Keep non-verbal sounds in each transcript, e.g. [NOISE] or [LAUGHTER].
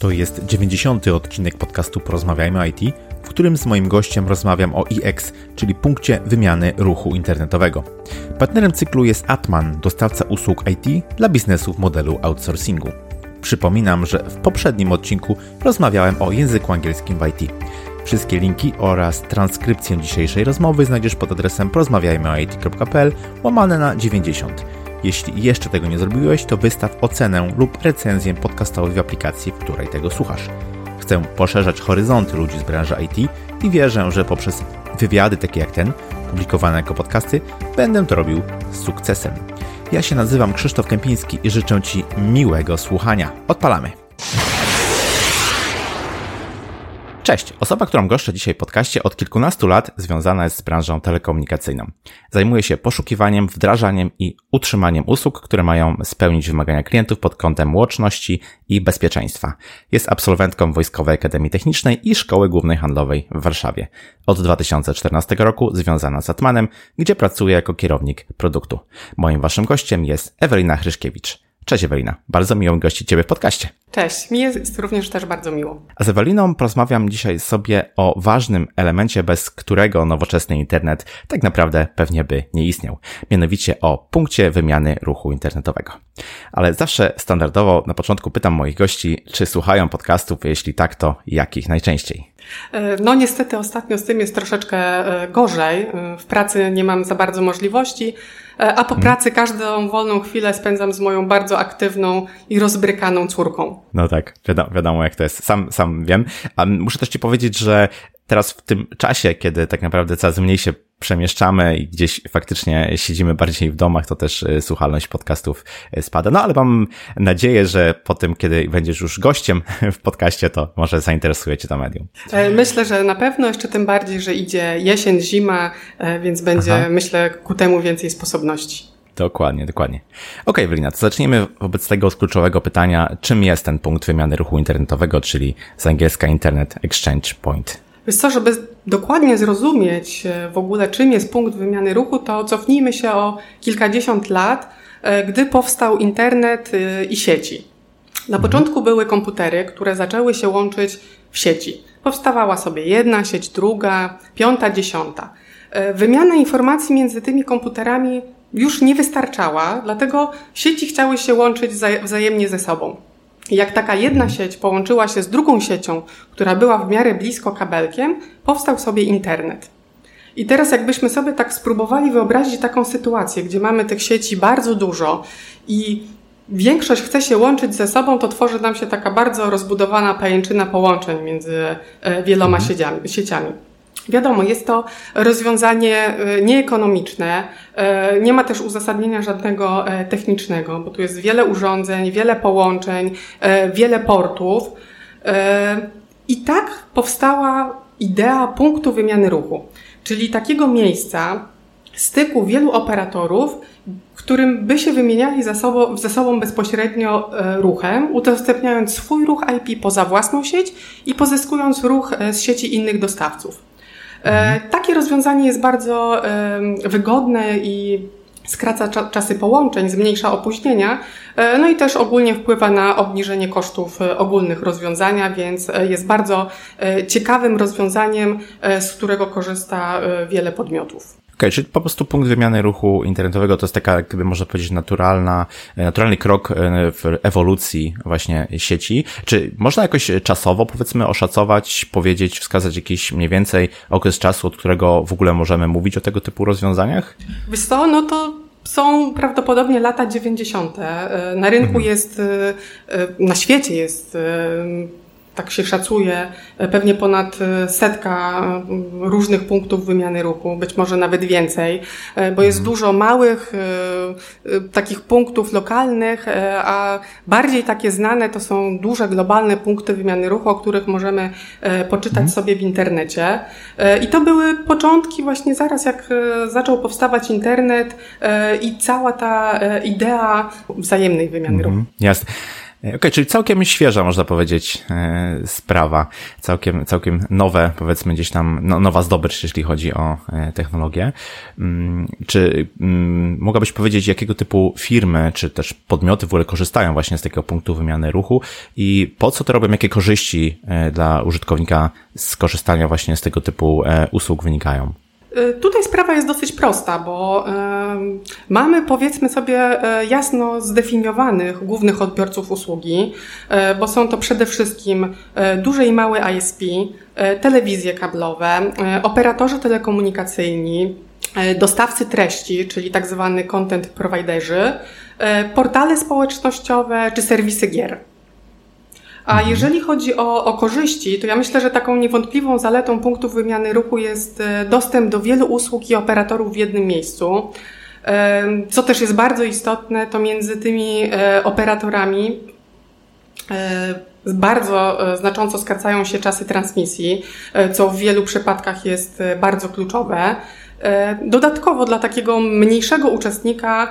To jest 90. odcinek podcastu Porozmawiajmy IT, w którym z moim gościem rozmawiam o EX, czyli punkcie wymiany ruchu internetowego. Partnerem cyklu jest Atman, dostawca usług IT dla biznesów w modelu outsourcingu. Przypominam, że w poprzednim odcinku rozmawiałem o języku angielskim w IT. Wszystkie linki oraz transkrypcję dzisiejszej rozmowy znajdziesz pod adresem porozmawiajmyoit.pl łamane na 90. Jeśli jeszcze tego nie zrobiłeś, to wystaw ocenę lub recenzję podcastowej w aplikacji, w której tego słuchasz. Chcę poszerzać horyzonty ludzi z branży IT i wierzę, że poprzez wywiady takie jak ten, publikowane jako podcasty, będę to robił z sukcesem. Ja się nazywam Krzysztof Kępiński i życzę Ci miłego słuchania. Odpalamy! Cześć, osoba, którą goszczę dzisiaj w podcaście od kilkunastu lat związana jest z branżą telekomunikacyjną. Zajmuje się poszukiwaniem, wdrażaniem i utrzymaniem usług, które mają spełnić wymagania klientów pod kątem łączności i bezpieczeństwa. Jest absolwentką Wojskowej Akademii Technicznej i Szkoły Głównej Handlowej w Warszawie. Od 2014 roku związana z Atmanem, gdzie pracuje jako kierownik produktu. Moim waszym gościem jest Ewelina Hryszkiewicz. Cześć Ewelina, bardzo miło gościć Ciebie w podcaście. Cześć, mi jest również też bardzo miło. A z Eweliną porozmawiam dzisiaj sobie o ważnym elemencie, bez którego nowoczesny internet tak naprawdę pewnie by nie istniał. Mianowicie o punkcie wymiany ruchu internetowego. Ale zawsze standardowo na początku pytam moich gości, czy słuchają podcastów, jeśli tak, to jakich najczęściej? E, no niestety ostatnio z tym jest troszeczkę e, gorzej. E, w pracy nie mam za bardzo możliwości, a po mhm. pracy każdą wolną chwilę spędzam z moją bardzo aktywną i rozbrykaną córką. No tak, wiadomo, wiadomo jak to jest. Sam, sam wiem. A muszę też Ci powiedzieć, że teraz w tym czasie, kiedy tak naprawdę coraz mniej się przemieszczamy i gdzieś faktycznie siedzimy bardziej w domach, to też y, słuchalność podcastów y, spada. No ale mam nadzieję, że po tym, kiedy będziesz już gościem [LAUGHS] w podcaście, to może zainteresuje Cię to medium. E, myślę, że na pewno jeszcze tym bardziej, że idzie jesień, zima, e, więc będzie, Aha. myślę, ku temu więcej sposobności. Dokładnie, dokładnie. Okej, okay, Wlina, to zacznijmy wobec tego z kluczowego pytania, czym jest ten punkt wymiany ruchu internetowego, czyli z angielska Internet Exchange Point. Wiesz co, żeby dokładnie zrozumieć e, w ogóle, czym jest punkt wymiany ruchu, to cofnijmy się o kilkadziesiąt lat, e, gdy powstał internet e, i sieci. Na mhm. początku były komputery, które zaczęły się łączyć w sieci. Powstawała sobie jedna sieć, druga, piąta, dziesiąta. Wymiana informacji między tymi komputerami już nie wystarczała, dlatego sieci chciały się łączyć wzajemnie ze sobą. Jak taka jedna sieć połączyła się z drugą siecią, która była w miarę blisko kabelkiem, powstał sobie internet. I teraz jakbyśmy sobie tak spróbowali wyobrazić taką sytuację, gdzie mamy tych sieci bardzo dużo i większość chce się łączyć ze sobą, to tworzy nam się taka bardzo rozbudowana pajęczyna połączeń między e, wieloma mhm. sieciami. Wiadomo, jest to rozwiązanie e, nieekonomiczne, e, nie ma też uzasadnienia żadnego e, technicznego, bo tu jest wiele urządzeń, wiele połączeń, wiele portów. I tak powstała idea punktu wymiany ruchu, czyli takiego miejsca, styku wielu operatorów, którym by się wymieniali ze sobą, ze sobą bezpośrednio ruchem, udostępniając swój ruch IP poza własną sieć i pozyskując ruch z sieci innych dostawców. E, takie rozwiązanie jest bardzo wygodne i skraca czasy połączeń, zmniejsza opóźnienia, e, no i też ogólnie wpływa na obniżenie kosztów e, ogólnych rozwiązania, więc jest bardzo ciekawym rozwiązaniem, z którego korzysta wiele podmiotów okay, czyli po prostu punkt wymiany ruchu internetowego to jest taka, jakby można powiedzieć, naturalna, e, naturalny krok e, w ewolucji właśnie sieci. Czy można jakoś czasowo, powiedzmy, oszacować, powiedzieć, wskazać jakiś mniej więcej okres czasu, od którego w ogóle możemy mówić o tego typu rozwiązaniach? Wiesz co, no to są prawdopodobnie lata 90. E, na rynku mhm. jest, na świecie jest tak się szacuje, e, pewnie ponad e, setka e, różnych punktów wymiany ruchu, być może nawet więcej, bo jest mhm. dużo małych takich punktów lokalnych, a bardziej takie znane to są duże globalne punkty wymiany ruchu, o których możemy poczytać mhm. sobie w internecie. I to były początki właśnie zaraz jak zaczął powstawać internet i cała ta idea wzajemnej wymiany mhm. ruchu. Jasne. Okej, okay, czyli całkiem świeża, można powiedzieć, e, sprawa. Całkiem, całkiem nowe, powiedzmy gdzieś tam, no, nowa zdobycz, jeśli chodzi o e, technologię. Mm, czy mm, mogłabyś powiedzieć, jakiego typu firmy, czy też podmioty w ogóle korzystają właśnie z takiego punktu wymiany ruchu i po co to robią, jakie korzyści e, dla użytkownika z korzystania właśnie z tego typu usług wynikają? Y, tutaj sprawa jest dosyć prosta, bo mamy powiedzmy sobie e, jasno zdefiniowanych głównych odbiorców usługi, bo są to przede wszystkim duże i małe ISP, telewizje kablowe, operatorzy telekomunikacyjni, dostawcy treści, czyli tak zwany content providerzy, portale społecznościowe czy serwisy gier. A mhm. jeżeli chodzi o, o korzyści, to ja myślę, że taką niewątpliwą zaletą punktów wymiany ruchu jest e, dostęp do wielu usług i operatorów w jednym miejscu. E, co też jest bardzo istotne, to między tymi e, operatorami bardzo znacząco skracają się czasy transmisji, co w wielu przypadkach jest bardzo kluczowe. Dodatkowo dla takiego mniejszego uczestnika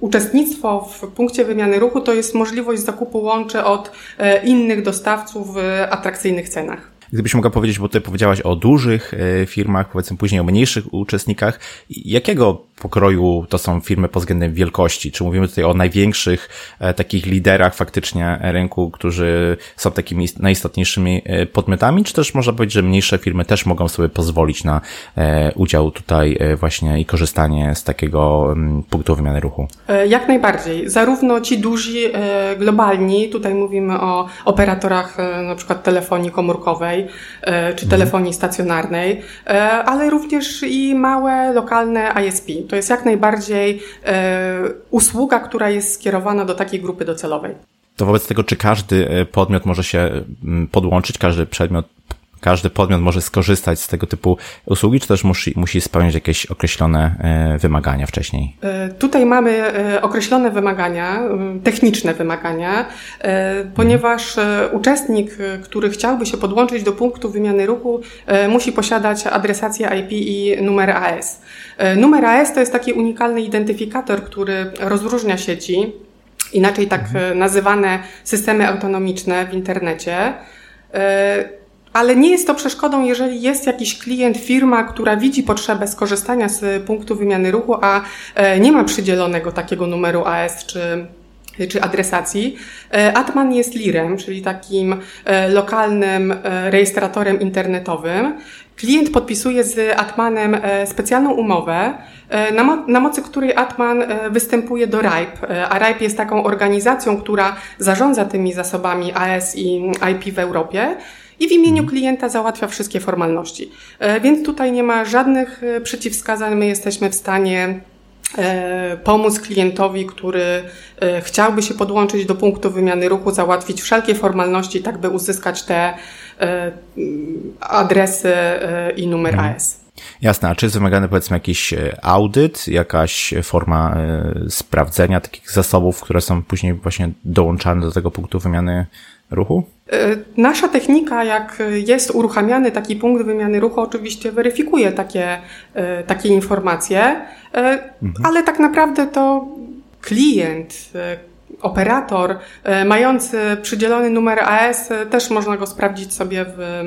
Uczestnictwo w punkcie wymiany ruchu to jest możliwość zakupu łączy od e, innych dostawców w atrakcyjnych cenach. Gdybyś mogła powiedzieć, bo ty powiedziałaś o dużych e, firmach, powiedzmy później o mniejszych uczestnikach, jakiego pokroju to są firmy pod względem wielkości? Czy mówimy tutaj o największych e, takich liderach faktycznie rynku, którzy są takimi najistotniejszymi e, podmiotami, czy też można powiedzieć, że mniejsze firmy też mogą sobie pozwolić na udział tutaj właśnie i korzystanie z takiego mm, punktu wymiany ruchu? Jak najbardziej. Zarówno ci duzi globalni, tutaj mówimy o operatorach na przykład telefonii komórkowej, E, czy telefonii stacjonarnej, e, ale również i małe, lokalne ISP. To jest jak najbardziej e, usługa, która jest skierowana do takiej grupy docelowej. To wobec tego, czy każdy podmiot może się podłączyć, każdy przedmiot każdy podmiot może skorzystać z tego typu usługi, czy też musi, musi spełniać jakieś określone e, wymagania wcześniej? E, tutaj mamy e, określone wymagania, techniczne wymagania, ponieważ uczestnik, który chciałby się podłączyć do punktu wymiany ruchu, musi posiadać adresację IP i numer AS. Numer AS to jest taki unikalny identyfikator, który rozróżnia sieci, inaczej tak nazywane systemy autonomiczne w internecie ale nie jest to przeszkodą, jeżeli jest jakiś klient, firma, która widzi potrzebę skorzystania z punktu wymiany ruchu, a e, nie ma przydzielonego takiego numeru AS czy czy adresacji. E, Atman jest lirem, czyli takim e, lokalnym rejestratorem internetowym. Klient podpisuje z Atmanem specjalną umowę, na, mo na mocy której Atman występuje do RIPE, a RIPE jest taką organizacją, która zarządza tymi zasobami AS i IP w Europie i w imieniu klienta załatwia wszystkie formalności. E, więc tutaj nie ma żadnych e, przeciwwskazań. My jesteśmy w stanie e, pomóc klientowi, który chciałby się podłączyć do punktu wymiany ruchu, załatwić wszelkie formalności, tak by uzyskać te adresy i numer mhm. AS. Jasne, a czy jest wymagany powiedzmy jakiś audyt, jakaś forma sprawdzenia takich zasobów, które są później właśnie dołączane do tego punktu wymiany ruchu? E, nasza technika, jak jest uruchamiany taki punkt wymiany ruchu, oczywiście weryfikuje takie, e, takie informacje, e, mhm. ale tak naprawdę to klient, operator mający przydzielony numer AS, też można go sprawdzić sobie w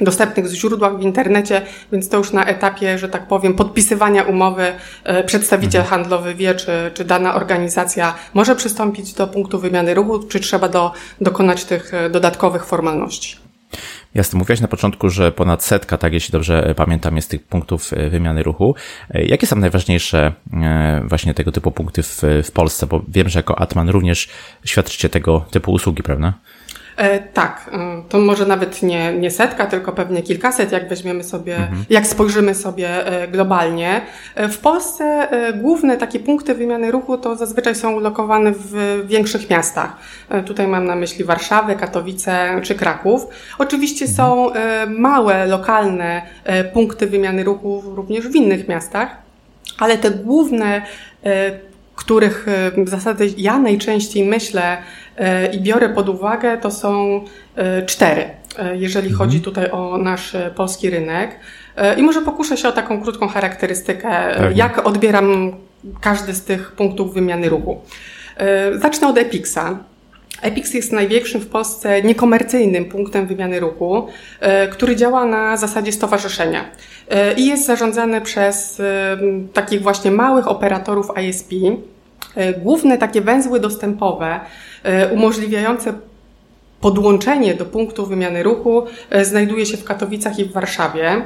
dostępnych źródłach w internecie, więc to już na etapie, że tak powiem, podpisywania umowy e, przedstawiciel mhm. handlowy wie, czy, czy dana organizacja może przystąpić do punktu wymiany ruchu, czy trzeba do, dokonać tych e, dodatkowych formalności. Jasne, mówiłaś na początku, że ponad setka, tak jeśli dobrze pamiętam, jest tych punktów e, wymiany ruchu. Jakie są najważniejsze właśnie tego typu punkty w, w Polsce? Bo wiem, że jako Atman również świadczycie tego typu usługi, prawda? E, tak, e, to może nawet nie, nie setka, tylko pewnie kilkaset, jak weźmiemy sobie, mhm. jak spojrzymy sobie e, globalnie. W Polsce główne takie punkty wymiany ruchu to zazwyczaj są ulokowane w większych miastach. Tutaj mam na myśli Warszawę, Katowice czy Kraków. Oczywiście mhm. są małe, lokalne punkty wymiany ruchu również w innych miastach, ale te główne których w zasadzie ja najczęściej myślę e, i biorę pod uwagę, to są e, cztery, e, jeżeli mhm. chodzi tutaj o nasz polski rynek. I może pokuszę się o taką krótką charakterystykę, jak odbieram każdy z tych punktów wymiany ruchu. Zacznę od Epixa. Epix jest największym w Polsce niekomercyjnym punktem wymiany ruchu, który działa na zasadzie stowarzyszenia i jest zarządzany przez takich właśnie małych operatorów ISP. Główne takie węzły dostępowe umożliwiające podłączenie do punktu wymiany ruchu znajduje się w Katowicach i w Warszawie.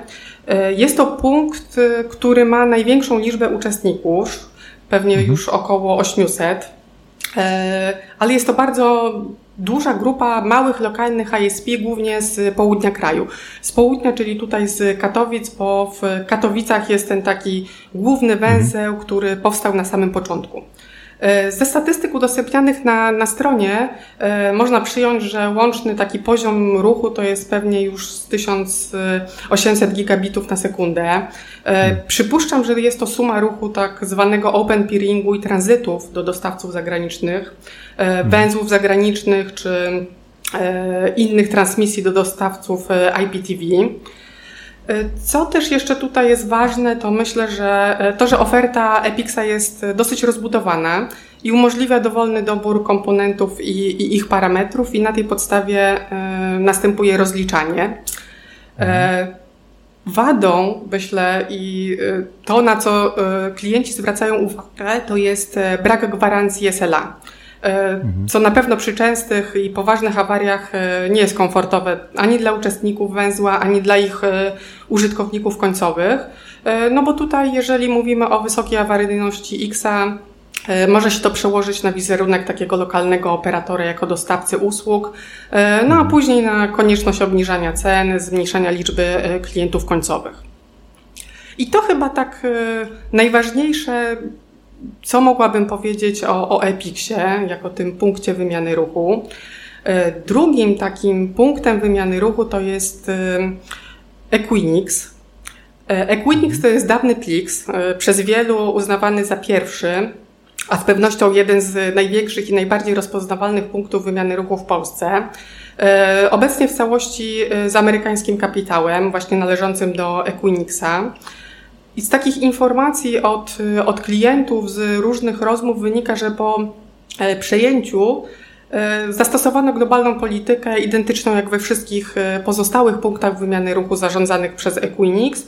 Jest to punkt, który ma największą liczbę uczestników, pewnie mhm. już około 800, ale jest to bardzo duża grupa małych, lokalnych ISP, głównie z południa kraju. Z południa, czyli tutaj z Katowic, bo w Katowicach jest ten taki główny węzeł, mhm. który powstał na samym początku. E, ze statystyk udostępnianych na, na stronie e, można przyjąć, że łączny taki poziom ruchu to jest pewnie już 1800 gigabitów na sekundę. E. Przypuszczam, że jest to suma ruchu tak zwanego open peeringu i tranzytów do dostawców zagranicznych, hmm. węzłów zagranicznych czy innych transmisji do dostawców IPTV. Co też jeszcze tutaj jest ważne, to myślę, że e, to, że oferta Epixa jest dosyć rozbudowana i umożliwia dowolny dobór komponentów i, i ich parametrów i na tej podstawie następuje rozliczanie. Mhm. Wadą, myślę, i to, na co klienci zwracają uwagę, to jest brak gwarancji SLA. Mhm. Co na pewno przy częstych i poważnych awariach e, nie jest komfortowe ani dla uczestników węzła, ani dla ich e, użytkowników końcowych. E, no bo tutaj, jeżeli mówimy o wysokiej awaryjności X-a, może się to przełożyć na wizerunek takiego lokalnego operatora jako dostawcy usług, no a mhm. później na konieczność obniżania cen, zmniejszania liczby klientów końcowych. I to chyba tak najważniejsze co mogłabym powiedzieć o, o jako tym punkcie wymiany ruchu? E, drugim takim punktem wymiany ruchu to jest e, Equinix. E, Equinix to jest dawny Plix, przez wielu uznawany za pierwszy, a z pewnością jeden z największych i najbardziej rozpoznawalnych punktów wymiany ruchu w Polsce. Obecnie w całości z amerykańskim kapitałem, właśnie należącym do Equinixa. I z takich informacji od, od klientów, z różnych rozmów wynika, że po e, przejęciu e, zastosowano globalną politykę identyczną jak we wszystkich e, pozostałych punktach wymiany ruchu zarządzanych przez Equinix,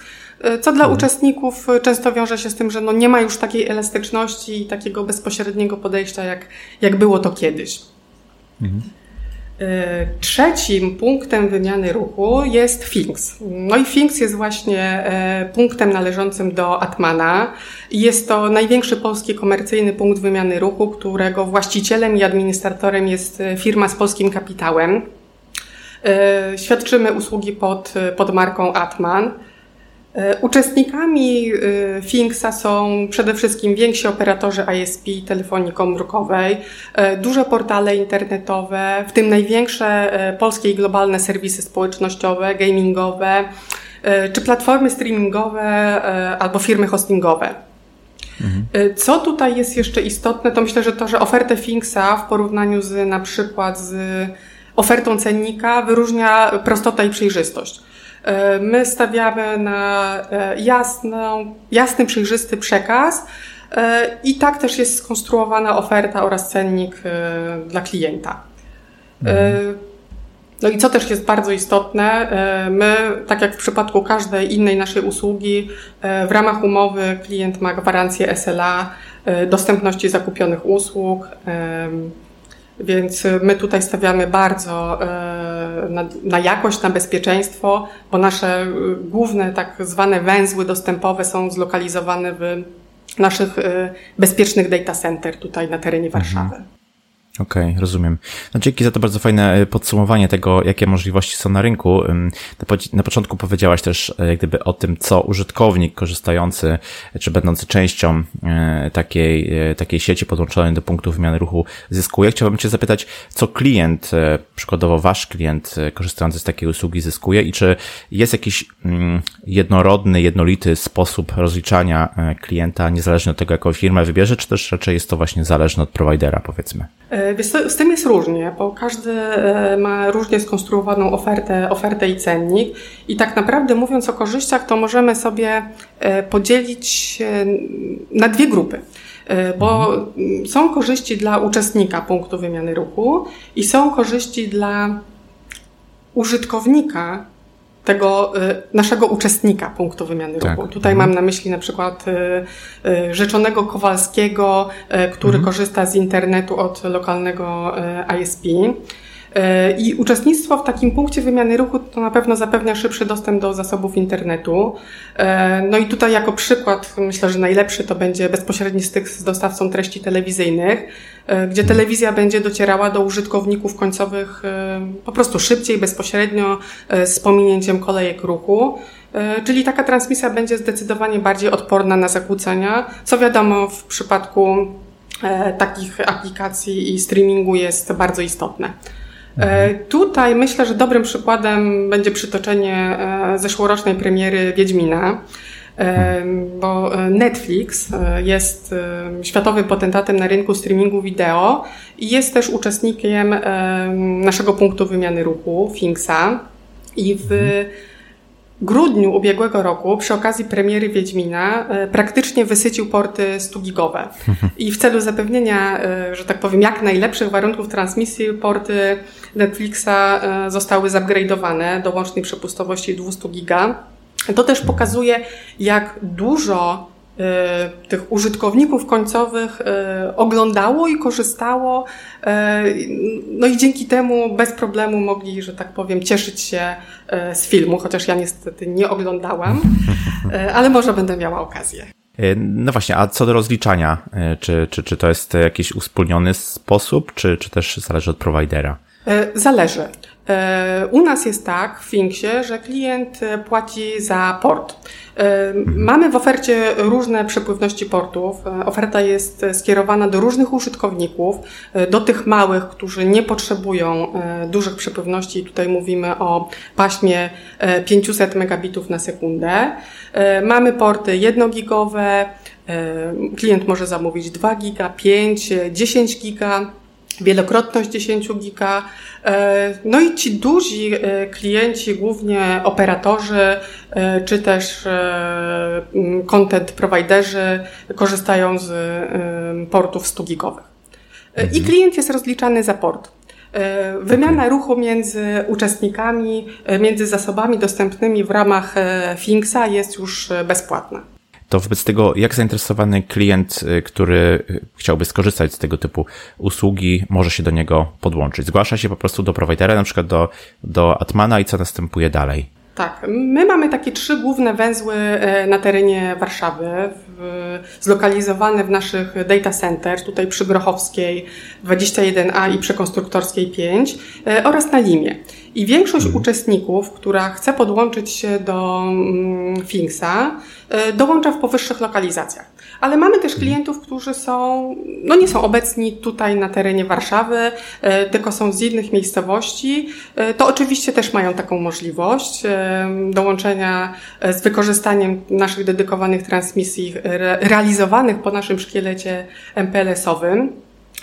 co dla mhm. uczestników często wiąże się z tym, że no nie ma już takiej elastyczności i takiego bezpośredniego podejścia, jak, jak było to kiedyś. Mhm. E, trzecim punktem wymiany ruchu jest Finks. No i Finks jest właśnie e, punktem należącym do Atmana. Jest to największy polski komercyjny punkt wymiany ruchu, którego właścicielem i administratorem jest e, firma z polskim kapitałem. Świadczymy usługi pod, pod marką Atman. E, uczestnikami e, Finksa są przede wszystkim więksi operatorzy ISP telefonii komórkowej, e, duże portale internetowe, w tym największe polskie i globalne serwisy społecznościowe, gamingowe, czy platformy streamingowe albo firmy hostingowe. Mhm. Co tutaj jest jeszcze istotne, to myślę, że to, że ofertę Finksa w porównaniu z na przykład z ofertą cennika wyróżnia prostota i przejrzystość. E, my stawiamy na e, jasną, jasny, przejrzysty przekaz e, i tak też jest skonstruowana oferta oraz cennik dla klienta. No i co też jest bardzo istotne, my, tak jak w przypadku każdej innej naszej usługi, w ramach umowy klient ma gwarancję SLA dostępności zakupionych usług, więc my tutaj stawiamy bardzo na, na jakość, na bezpieczeństwo, bo nasze y, główne tak zwane węzły dostępowe są zlokalizowane w naszych bezpiecznych data center tutaj na terenie mhm. Warszawy. Okej, okay, rozumiem. No dzięki za to bardzo fajne e, podsumowanie tego, jakie możliwości są na rynku. Na początku powiedziałaś też e, jak gdyby o tym, co użytkownik korzystający, czy będący częścią e, takiej, takiej sieci podłączonej do punktu wymiany ruchu zyskuje. Chciałbym Cię zapytać, co klient, przykładowo Wasz klient korzystający z takiej usługi zyskuje i czy jest jakiś mm, jednorodny, jednolity sposób rozliczania klienta, niezależnie od tego, jaką firmę wybierze, czy też raczej jest to właśnie zależne od prowajdera, powiedzmy? E, z tym jest różnie, bo każdy e, ma różnie skonstruowaną ofertę, ofertę i cennik. I tak naprawdę mówiąc o korzyściach, to możemy sobie e, podzielić na dwie grupy. bo mhm. są korzyści dla uczestnika punktu wymiany ruchu i są korzyści dla użytkownika tego y, naszego uczestnika punktu wymiany tak. ruchu. Tutaj mhm. mam na myśli na przykład y, y, rzeczonego Kowalskiego, który mhm. korzysta z internetu od lokalnego ISP. I uczestnictwo w takim punkcie wymiany ruchu to na pewno zapewnia szybszy dostęp do zasobów internetu. No i tutaj jako przykład myślę, że najlepszy to będzie bezpośredni styk z dostawcą treści telewizyjnych, gdzie telewizja będzie docierała do użytkowników końcowych po prostu szybciej, bezpośrednio, z pominięciem kolejek ruchu. Czyli taka transmisja będzie zdecydowanie bardziej odporna na zakłócenia, co wiadomo w przypadku takich aplikacji i streamingu jest bardzo istotne. E, tutaj myślę, że dobrym przykładem będzie przytoczenie e, zeszłorocznej premiery Wiedźmina, e, bo Netflix jest światowym potentatem na rynku streamingu wideo i jest też uczestnikiem naszego punktu wymiany ruchu, Finksa. I w grudniu ubiegłego roku, przy okazji premiery Wiedźmina, e, praktycznie wysycił porty 100-gigowe. I w celu zapewnienia, e, że tak powiem, jak najlepszych warunków transmisji, porty Netflixa e, zostały zupgrade'owane do łącznej przepustowości 200 giga. To też pokazuje, jak dużo tych użytkowników końcowych y, oglądało i korzystało. Y, no i dzięki temu bez problemu mogli, że tak powiem, cieszyć się z filmu, chociaż ja niestety nie oglądałam, [LAUGHS] ale może będę miała okazję. No właśnie, a co do rozliczania, czy, czy, czy to jest jakiś uspólniony sposób, czy, czy też zależy od prowajdera? Zależy. E, u nas jest tak w Finksie, że klient e, płaci za port. E, mamy w ofercie różne przepływności portów. Oferta jest skierowana do różnych użytkowników, do tych małych, którzy nie potrzebują dużych przepływności. Tutaj mówimy o paśmie 500 megabitów na sekundę. Mamy porty 1 gigowe. Klient może zamówić 2 giga, 5, 10 giga wielokrotność 10 giga. E, no i ci duzi e, klienci, głównie operatorzy, e, czy też content providerzy korzystają z portów 100 gigowych. I mhm. klient jest rozliczany za port. Wymiana ruchu między uczestnikami, między zasobami dostępnymi w ramach Finksa jest już bezpłatna to wobec tego, jak zainteresowany klient, y, który y, chciałby skorzystać z tego typu usługi, może się do niego podłączyć? Zgłasza się po prostu do prowajdera, na przykład do, do Atmana i co następuje dalej? Tak, my mamy takie trzy główne węzły e, na terenie Warszawy, w, zlokalizowane w naszych data center, tutaj przy Grochowskiej 21A i przy Konstruktorskiej 5 e, oraz na Limie. I większość mhm. uczestników, która chce podłączyć się do mm, Finksa, e, dołącza w powyższych lokalizacjach. Ale mamy też klientów, którzy są, no nie są obecni tutaj na terenie Warszawy, e, tylko są z innych miejscowości. E, to oczywiście też mają taką możliwość dołączenia z wykorzystaniem naszych dedykowanych transmisji realizowanych po naszym szkielecie MPLS-owym.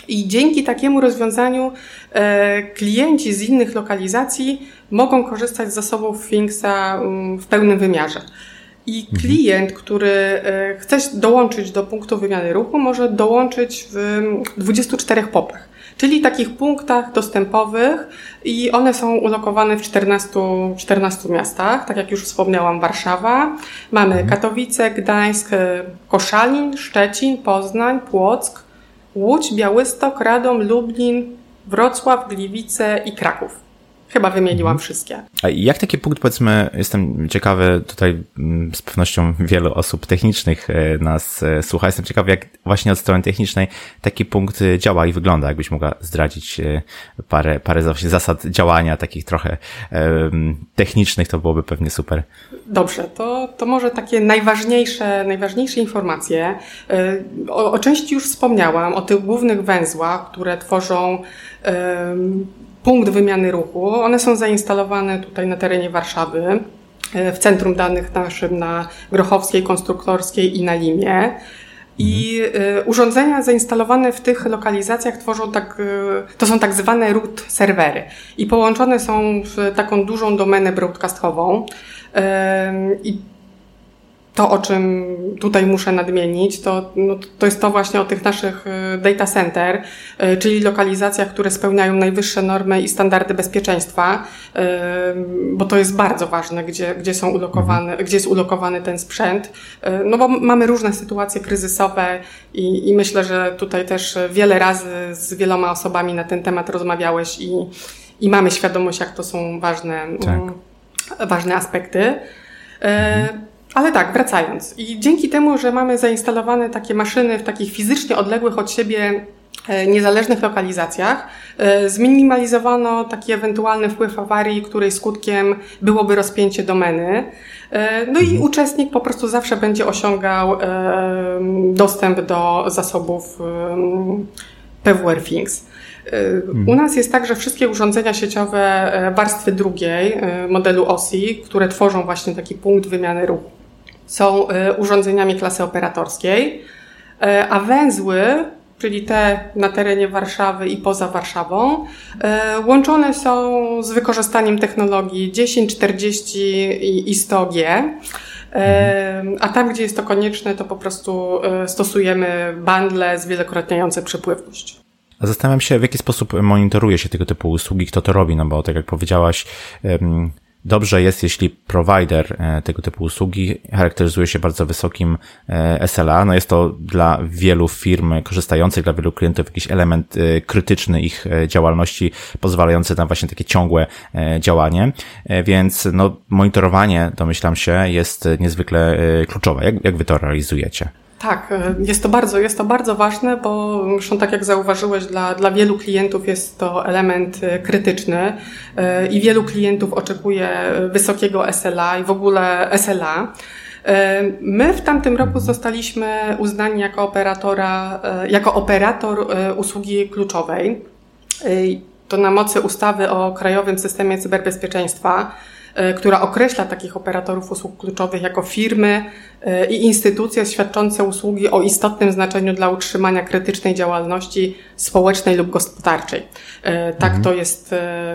I dzięki takiemu rozwiązaniu e, klienci z innych lokalizacji mogą korzystać z zasobów Finksa mm, w pełnym wymiarze. I klient, który e, chce dołączyć do punktu wymiany ruchu, może dołączyć w 24 popach, czyli takich punktach dostępowych i one są ulokowane w 14, 14 miastach, tak jak już wspomniałam, Warszawa, mamy mhm. Katowice, Gdańsk, Koszalin, Szczecin, Poznań, Płock, Łódź, Białystok, Radom, Lublin, Wrocław, Gliwice i Kraków. Chyba wymieniłam mhm. wszystkie. A jak taki punkt, powiedzmy, jestem ciekawy, tutaj mm, z pewnością wielu osób technicznych e, nas e, słucha, jestem ciekawy, jak właśnie od strony technicznej taki punkt e, działa i wygląda. Jakbyś mogła zdradzić parę, parę zasad działania takich trochę technicznych, to byłoby pewnie super. Dobrze, to, to może takie najważniejsze, najważniejsze informacje. O, o części już wspomniałam, o tych głównych węzłach, które tworzą punkt wymiany ruchu. One są zainstalowane tutaj na terenie Warszawy, e, w centrum danych naszym na Grochowskiej, Konstruktorskiej i na Limie. I y, urządzenia zainstalowane w tych lokalizacjach tworzą tak, y, to są tak zwane root serwery i połączone są w taką dużą domenę broadcastową. I to, o czym tutaj muszę nadmienić, to, no, to jest to właśnie o tych naszych e, data center, e, czyli lokalizacjach, które spełniają najwyższe normy i standardy bezpieczeństwa, e, bo to jest bardzo ważne, gdzie, gdzie są ulokowane, gdzie jest ulokowany ten sprzęt. No bo mamy różne sytuacje kryzysowe i, i myślę, że tutaj też wiele razy z wieloma osobami na ten temat rozmawiałeś i, i mamy świadomość, jak to są ważne, tak. Mm, ważne aspekty. Mhm. Ale tak, wracając. I dzięki temu, że mamy zainstalowane takie maszyny w takich fizycznie odległych od siebie e, niezależnych lokalizacjach, e, zminimalizowano taki ewentualny wpływ awarii, której skutkiem byłoby rozpięcie domeny. E, no i mhm. uczestnik po prostu zawsze będzie osiągał dostęp do zasobów PWR Things. Mhm. U nas jest tak, że wszystkie urządzenia sieciowe warstwy drugiej modelu OSI, które tworzą właśnie taki punkt wymiany ruchu, są e, urządzeniami klasy operatorskiej, e, a węzły, czyli te na terenie Warszawy i poza Warszawą, e, łączone są z wykorzystaniem technologii 10, 40 i 100G. A tam, gdzie jest to konieczne, to po prostu stosujemy bundle zwielokrotniające przepływność. Zastanawiam się, w jaki sposób monitoruje się tego typu usługi, kto to robi, no bo tak jak powiedziałaś, Dobrze jest, jeśli provider e, tego typu usługi charakteryzuje się bardzo wysokim e, SLA. No jest to dla wielu firm korzystających, dla wielu klientów jakiś element e, krytyczny ich działalności, pozwalający na właśnie takie ciągłe działanie. Więc no, monitorowanie, domyślam się, jest niezwykle kluczowe. Jak, jak wy to realizujecie? Tak, e, jest to bardzo, jest to bardzo ważne, bo zresztą tak jak zauważyłeś, dla, dla wielu klientów jest to element e, krytyczny e, i wielu klientów oczekuje wysokiego SLA i w ogóle SLA. My w tamtym roku zostaliśmy uznani jako operatora, jako operator usługi kluczowej. To na mocy ustawy o Krajowym Systemie Cyberbezpieczeństwa która określa takich operatorów usług kluczowych jako firmy e, i instytucje świadczące usługi o istotnym znaczeniu dla utrzymania krytycznej działalności społecznej lub gospodarczej. E, tak mhm. to jest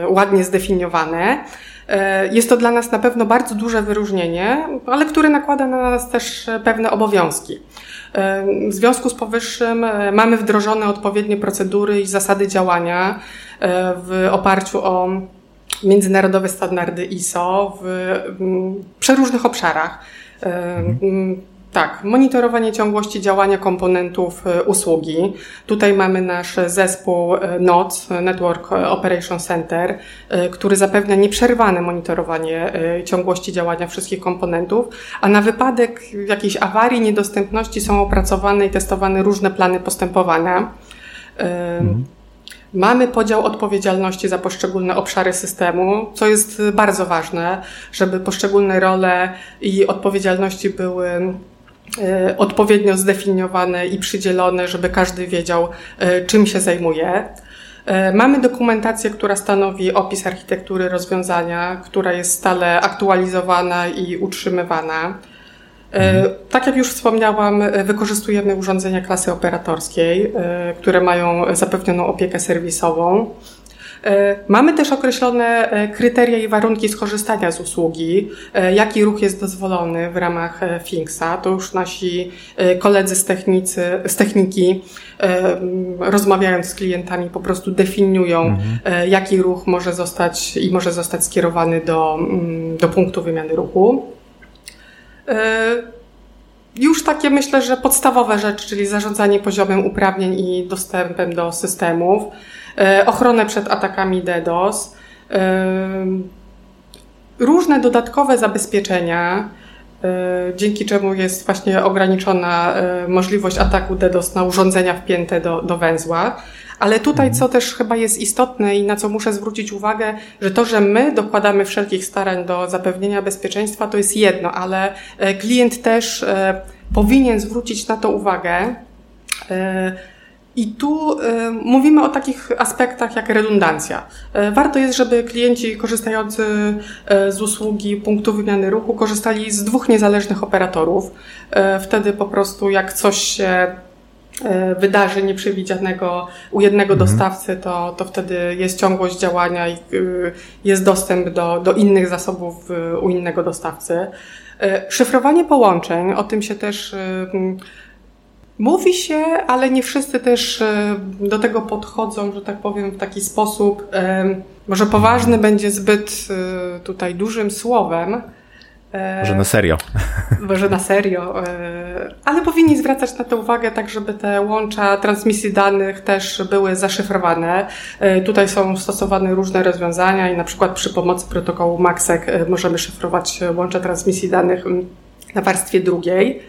ładnie zdefiniowane. Jest to dla nas na pewno bardzo duże wyróżnienie, ale które nakłada na nas też pewne obowiązki. W związku z powyższym mamy wdrożone odpowiednie procedury i zasady działania w oparciu o międzynarodowe standardy ISO w, przeróżnych obszarach. Mhm. Tak, monitorowanie ciągłości działania komponentów e, usługi. Tutaj mamy nasz zespół e, NOC, Network Operation Center, e, który zapewnia nieprzerwane monitorowanie ciągłości działania wszystkich komponentów, a na wypadek jakiejś awarii, niedostępności są opracowane i testowane różne plany postępowania. Mhm. Mamy podział odpowiedzialności za poszczególne obszary systemu, co jest bardzo ważne, żeby poszczególne role i odpowiedzialności były e, odpowiednio zdefiniowane i przydzielone, żeby każdy wiedział, e, czym się zajmuje. E, mamy dokumentację, która stanowi opis architektury rozwiązania, która jest stale aktualizowana i utrzymywana. E, tak jak już wspomniałam, e, wykorzystujemy urządzenia klasy operatorskiej, e, które mają zapewnioną opiekę serwisową. Mamy też określone kryteria i warunki skorzystania z usługi, jaki ruch jest dozwolony w ramach Finksa. To już nasi koledzy z, technicy, z techniki, rozmawiając z klientami, po prostu definiują, mhm. jaki ruch może zostać i może zostać skierowany do, mm, do punktu wymiany ruchu. E, już takie myślę, że podstawowe rzeczy, czyli zarządzanie poziomem uprawnień i dostępem do systemów, e, ochronę przed atakami DDoS, e, różne dodatkowe zabezpieczenia, dzięki czemu jest właśnie ograniczona możliwość ataku DDoS na urządzenia wpięte do, do węzła. Ale tutaj, co też chyba jest istotne i na co muszę zwrócić uwagę, że to, że my dokładamy wszelkich starań do zapewnienia bezpieczeństwa, to jest jedno, ale e, klient też e, powinien zwrócić na to uwagę. E, I tu mówimy o takich aspektach jak redundancja. Warto jest, żeby klienci korzystający z usługi punktu wymiany ruchu korzystali z dwóch niezależnych operatorów. Wtedy po prostu jak coś się wydarzy nieprzewidzianego u jednego mhm. dostawcy, to, to wtedy jest ciągłość działania i jest dostęp do, do innych zasobów u innego dostawcy. Szyfrowanie połączeń, o tym się też Mówi się, ale nie wszyscy też e, do tego podchodzą, że tak powiem, w taki sposób. E, może poważny będzie zbyt e, tutaj dużym słowem. Może na serio. [LAUGHS] Może na serio. Ale powinni zwracać na to uwagę, tak żeby te łącza transmisji danych też były zaszyfrowane. Tutaj są stosowane różne rozwiązania i na przykład przy pomocy protokołu MAXEC możemy szyfrować łącza transmisji danych mm, na warstwie drugiej.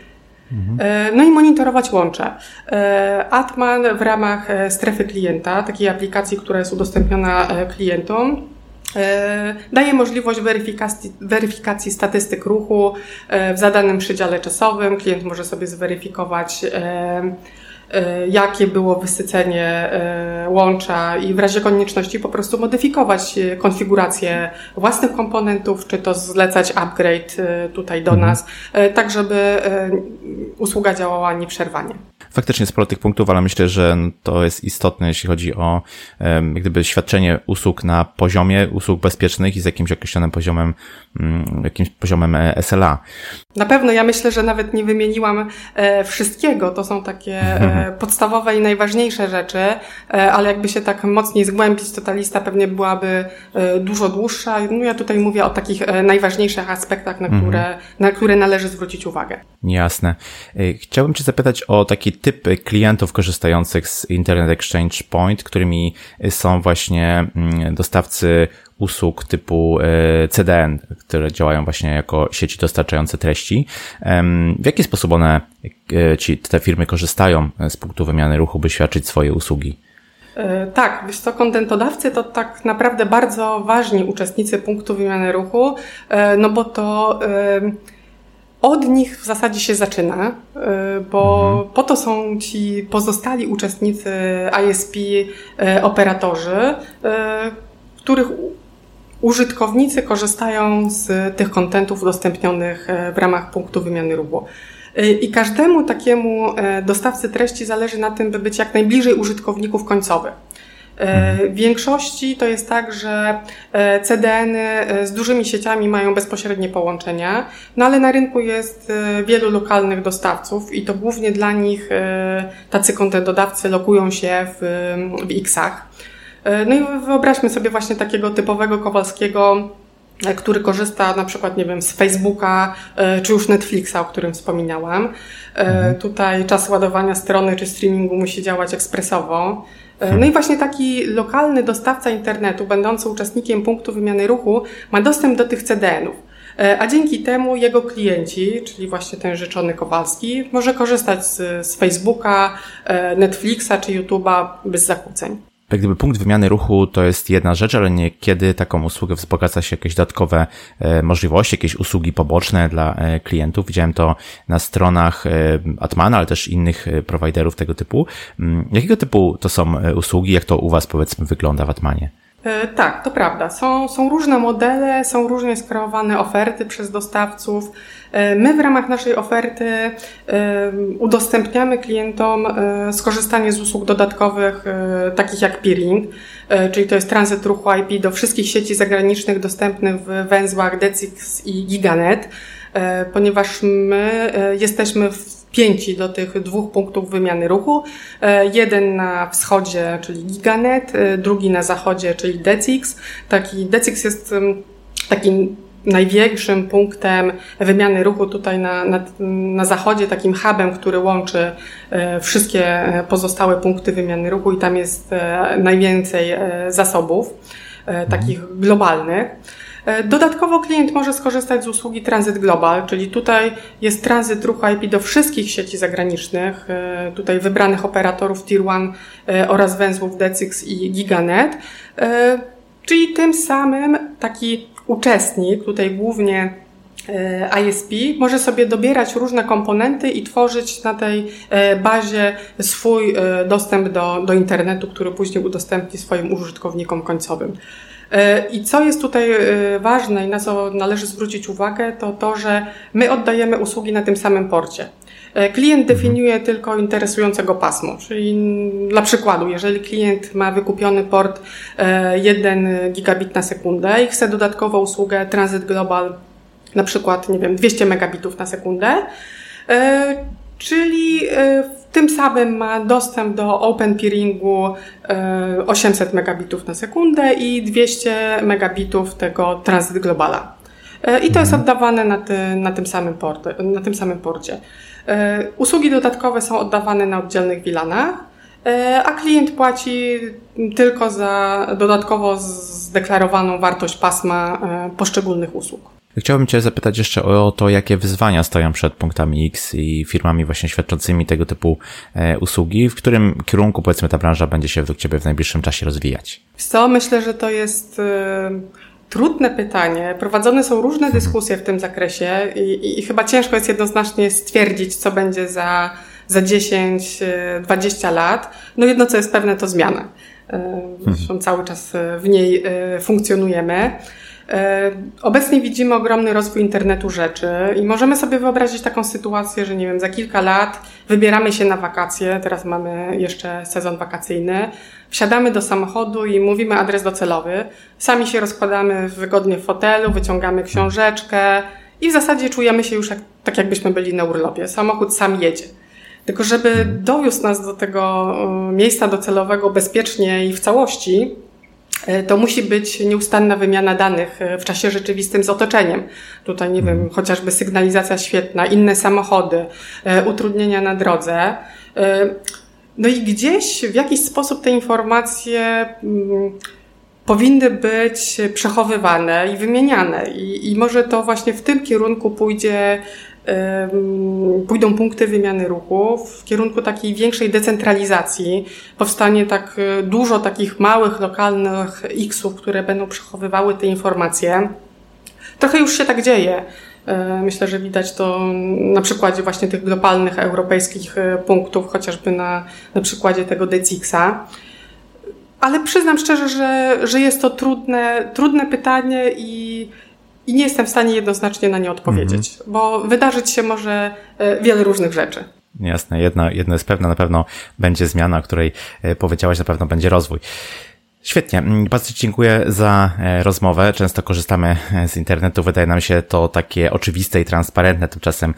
E, no i monitorować łącze. E, Atman w ramach e, strefy klienta, takiej aplikacji, która jest udostępniona klientom, daje możliwość weryfikacji, weryfikacji statystyk ruchu w zadanym przedziale czasowym. Klient może sobie zweryfikować E, jakie było wysycenie e, łącza i w razie konieczności po prostu modyfikować e, konfigurację własnych komponentów, czy to zlecać upgrade tutaj do mhm. nas, tak żeby usługa działała nieprzerwanie. Faktycznie sporo tych punktów, ale myślę, że to jest istotne, jeśli chodzi o jak gdyby świadczenie usług na poziomie usług bezpiecznych i z jakimś określonym poziomem, mm, jakimś poziomem SLA. Na pewno ja myślę, że nawet nie wymieniłam wszystkiego. To są takie podstawowe i najważniejsze rzeczy, e, ale jakby się tak mocniej zgłębić, to ta lista pewnie byłaby e, dużo dłuższa. No ja tutaj mówię o takich e, najważniejszych aspektach, na które, mhm. na które należy zwrócić uwagę. Jasne. Chciałbym Cię zapytać o taki typ klientów korzystających z Internet Exchange Point, którymi są właśnie mm, dostawcy usług typu e, CDN, które działają właśnie jako sieci dostarczające treści. W jaki sposób one, e, ci, te firmy korzystają z punktu wymiany ruchu, by świadczyć swoje usługi? E, tak, wiesz co, kontentodawcy to tak naprawdę bardzo ważni uczestnicy punktu wymiany ruchu, no bo to od nich w zasadzie się zaczyna, bo mhm. po to są ci pozostali uczestnicy ISP, operatorzy, których użytkownicy korzystają z tych kontentów udostępnionych w ramach punktu wymiany. E, I każdemu takiemu dostawcy treści zależy na tym, by być jak najbliżej użytkowników końcowych. W większości to jest tak, że CDN-y z dużymi sieciami mają bezpośrednie połączenia, no ale na rynku jest wielu lokalnych dostawców i to głównie dla nich tacy kontentodawcy lokują się w, w X-ach. E, no i wyobraźmy sobie właśnie takiego typowego Kowalskiego, e, który korzysta na przykład, nie wiem, z Facebooka, e, czy już Netflixa, o którym wspominałam. Mhm. Tutaj czas ładowania strony czy streamingu musi działać ekspresowo. No i właśnie taki lokalny dostawca internetu, będący uczestnikiem punktu wymiany ruchu, ma dostęp do tych CDN-ów. A dzięki temu jego klienci, czyli właśnie ten życzony Kowalski, może korzystać z, z Facebooka, Netflixa czy YouTube'a bez zakłóceń jak gdyby punkt wymiany ruchu to jest jedna rzecz, ale niekiedy taką usługę wzbogaca się jakieś dodatkowe e, możliwości, jakieś usługi poboczne dla e, klientów. Widziałem to na stronach e, Atmana, ale też innych prowajderów tego typu. Mm, jakiego typu to są usługi? Jak to u Was powiedzmy wygląda w Atmanie? E, tak, to prawda. Są, są różne modele, są różnie skreowane oferty przez dostawców. E, my w ramach naszej oferty e, udostępniamy klientom skorzystanie z usług dodatkowych, takich jak peering, czyli to jest tranzyt ruchu IP do wszystkich sieci zagranicznych dostępnych w węzłach DECIX i Giganet, ponieważ my jesteśmy w pięci do tych dwóch punktów wymiany ruchu. E, jeden na wschodzie, czyli Giganet, e, drugi na zachodzie, czyli Decix. Taki Decix jest takim największym punktem wymiany ruchu tutaj na, na, na zachodzie, takim hubem, który łączy e, wszystkie pozostałe punkty wymiany ruchu i tam jest najwięcej zasobów, takich globalnych. E, dodatkowo klient może skorzystać z usługi Transit Global, czyli tutaj jest tranzyt ruchu IP do wszystkich sieci zagranicznych, e, tutaj wybranych operatorów Tier 1 e, oraz węzłów Decix i Giganet. Czyli tym samym taki uczestnik, tutaj głównie ISP, może sobie dobierać różne komponenty i tworzyć na tej bazie swój dostęp do, do internetu, który później udostępni swoim użytkownikom końcowym. E, I co jest tutaj e, ważne i na co należy zwrócić uwagę, to to, że my oddajemy usługi na tym samym porcie. Klient mhm. definiuje tylko interesującego pasmo, czyli dla przykładu, jeżeli klient ma wykupiony port 1 gigabit na sekundę i chce dodatkowo usługę Transit Global, na przykład, nie wiem, 200 megabitów na sekundę, czyli tym samym ma dostęp do Open Peeringu 800 megabitów na sekundę i 200 megabitów tego Transit Globala. E, I to jest mhm. oddawane na, ty, na, tym samym porty, na tym samym porcie. E, usługi dodatkowe są oddawane na oddzielnych wilanach, e, a klient płaci tylko za dodatkowo zdeklarowaną wartość pasma poszczególnych usług. Chciałbym Cię zapytać jeszcze o to, jakie wyzwania stoją przed punktami X i firmami właśnie świadczącymi tego typu usługi, w którym kierunku powiedzmy ta branża będzie się według Ciebie w najbliższym czasie rozwijać? Co, myślę, że to jest Trudne pytanie. Prowadzone są różne dyskusje w tym zakresie i, i, chyba ciężko jest jednoznacznie stwierdzić, co będzie za, za 10-20 lat. No jedno, co jest pewne, to zmiana. E, zresztą cały czas w niej e, funkcjonujemy. Obecnie widzimy ogromny rozwój internetu rzeczy i możemy sobie wyobrazić taką sytuację, że nie wiem, za kilka lat wybieramy się na wakacje, teraz mamy jeszcze sezon wakacyjny, wsiadamy do samochodu i mówimy adres docelowy, sami się rozkładamy wygodnie w fotelu, wyciągamy książeczkę i w zasadzie czujemy się już jak, tak, jakbyśmy byli na urlopie. Samochód sam jedzie. Tylko żeby dowiózł nas do tego miejsca docelowego bezpiecznie i w całości, to musi być nieustanna wymiana danych e, w czasie rzeczywistym z otoczeniem. Tutaj, nie wiem, chociażby sygnalizacja świetna, inne samochody, e, utrudnienia na drodze. No i gdzieś w jakiś sposób te informacje mm, powinny być przechowywane i wymieniane. I, I może to właśnie w tym kierunku pójdzie pójdą punkty wymiany ruchu w kierunku takiej większej decentralizacji. Powstanie tak e, dużo takich małych, lokalnych X-ów, które będą przechowywały te informacje. Trochę już się tak dzieje. E, myślę, że widać to na przykładzie właśnie tych globalnych europejskich e, punktów, chociażby na, na przykładzie tego DCX-a. Ale przyznam szczerze, że, że jest to trudne, trudne pytanie i i nie jestem w stanie jednoznacznie na nie odpowiedzieć, mhm. bo wydarzyć się może e, wiele różnych rzeczy. Jasne, jedno, jedno jest pewne, na pewno będzie zmiana, o której e, powiedziałaś, na pewno będzie rozwój. Świetnie. Mm, bardzo dziękuję za e, rozmowę. Często korzystamy z internetu. Wydaje nam się to takie oczywiste i transparentne. Tymczasem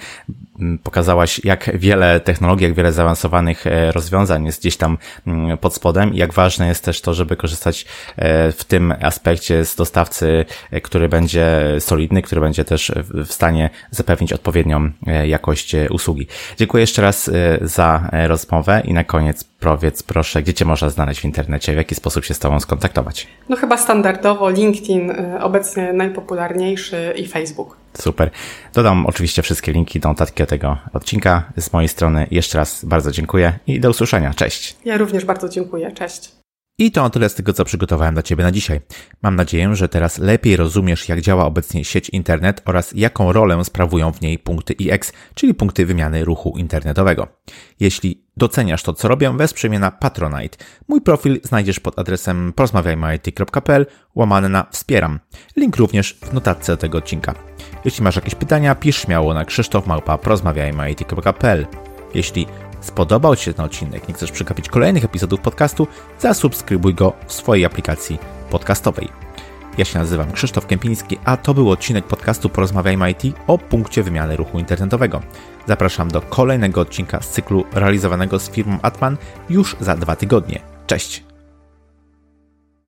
mm, pokazałaś, jak wiele technologii, jak wiele zaawansowanych rozwiązań jest gdzieś tam mm, pod spodem i jak ważne jest też to, żeby korzystać w tym aspekcie z dostawcy, który będzie solidny, który będzie też w stanie zapewnić odpowiednią jakość usługi. Dziękuję jeszcze raz za rozmowę i na koniec powiedz proszę, gdzie Cię można znaleźć w internecie, w jaki sposób się z Tobą skontaktować? No chyba standardowo LinkedIn, y, obecnie najpopularniejszy i Facebook. Super. Dodam oczywiście wszystkie linki do notatki tego odcinka z mojej strony. Jeszcze raz bardzo dziękuję i do usłyszenia. Cześć. Ja również bardzo dziękuję. Cześć. I to tyle z tego, co przygotowałem dla Ciebie na dzisiaj. Mam nadzieję, że teraz lepiej rozumiesz, jak działa obecnie sieć internet oraz jaką rolę sprawują w niej punkty IX, czyli punkty wymiany ruchu internetowego. Jeśli doceniasz to, co robię, wesprzyj mnie na Patronite. Mój profil znajdziesz pod adresem porozmawiajmy.it.pl łamane na wspieram. Link również w notatce do tego odcinka. Jeśli masz jakieś pytania, pisz śmiało na krzysztofmałpa.porozmawiajmy.it.pl Jeśli spodobał Ci się ten odcinek i chcesz przegapić kolejnych epizodów podcastu, zasubskrybuj go w swojej aplikacji podcastowej. Ja się nazywam Krzysztof Kępiński, a to był odcinek podcastu Porozmawiajmy IT o punkcie wymiany ruchu internetowego. Zapraszam do kolejnego odcinka z cyklu realizowanego z firmą Atman już za dwa tygodnie. Cześć!